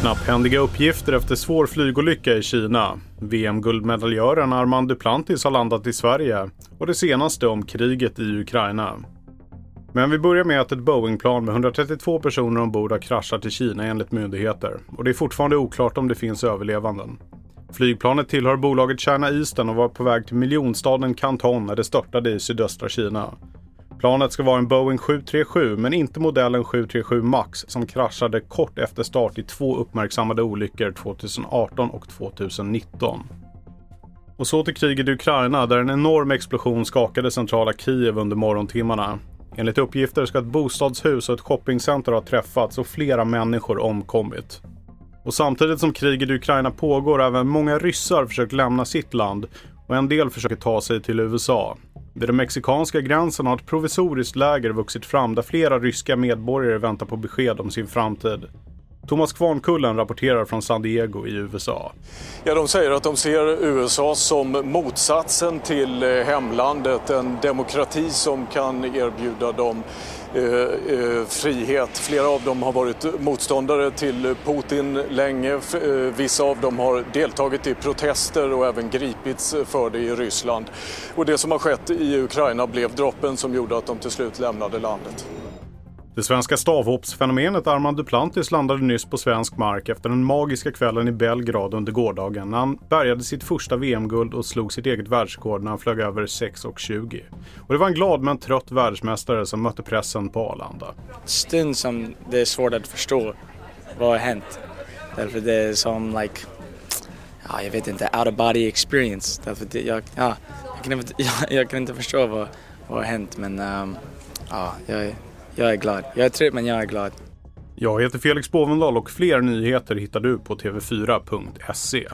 Knapphändiga uppgifter efter svår flygolycka i Kina. VM-guldmedaljören Armand Duplantis har landat i Sverige och det senaste om kriget i Ukraina. Men vi börjar med att ett Boeing-plan med 132 personer ombord har kraschat i Kina enligt myndigheter och det är fortfarande oklart om det finns överlevanden. Flygplanet tillhör bolaget China Eastern och var på väg till miljonstaden Canton när det störtade i sydöstra Kina. Planet ska vara en Boeing 737 men inte modellen 737 Max som kraschade kort efter start i två uppmärksammade olyckor 2018 och 2019. Och så till kriget i Ukraina där en enorm explosion skakade centrala Kiev under morgontimmarna. Enligt uppgifter ska ett bostadshus och ett shoppingcenter ha träffats och flera människor omkommit. Och samtidigt som kriget i Ukraina pågår har även många ryssar försökt lämna sitt land och en del försöker ta sig till USA. Vid den mexikanska gränsen har ett provisoriskt läger vuxit fram där flera ryska medborgare väntar på besked om sin framtid. Thomas Kvarnkullen rapporterar från San Diego i USA. Ja, de säger att de ser USA som motsatsen till eh, hemlandet, en demokrati som kan erbjuda dem eh, eh, frihet. Flera av dem har varit motståndare till Putin länge. Eh, vissa av dem har deltagit i protester och även gripits för det i Ryssland. Och det som har skett i Ukraina blev droppen som gjorde att de till slut lämnade landet. Det svenska stavhoppsfenomenet Armand Duplantis landade nyss på svensk mark efter den magiska kvällen i Belgrad under gårdagen när han bärgade sitt första VM-guld och slog sitt eget världsrekord när han flög över 6.20. Och det var en glad men trött världsmästare som mötte pressen på Arlanda. Stund som det är svårt att förstå vad har hänt. Därför det är som like, ja, jag vet inte, out of body experience. Därför det, jag, ja, jag, kan inte, jag, jag, kan inte förstå vad, vad har hänt men um, ja, jag jag är glad. Jag är trött men jag är glad. Jag heter Felix Bovendal och fler nyheter hittar du på tv4.se.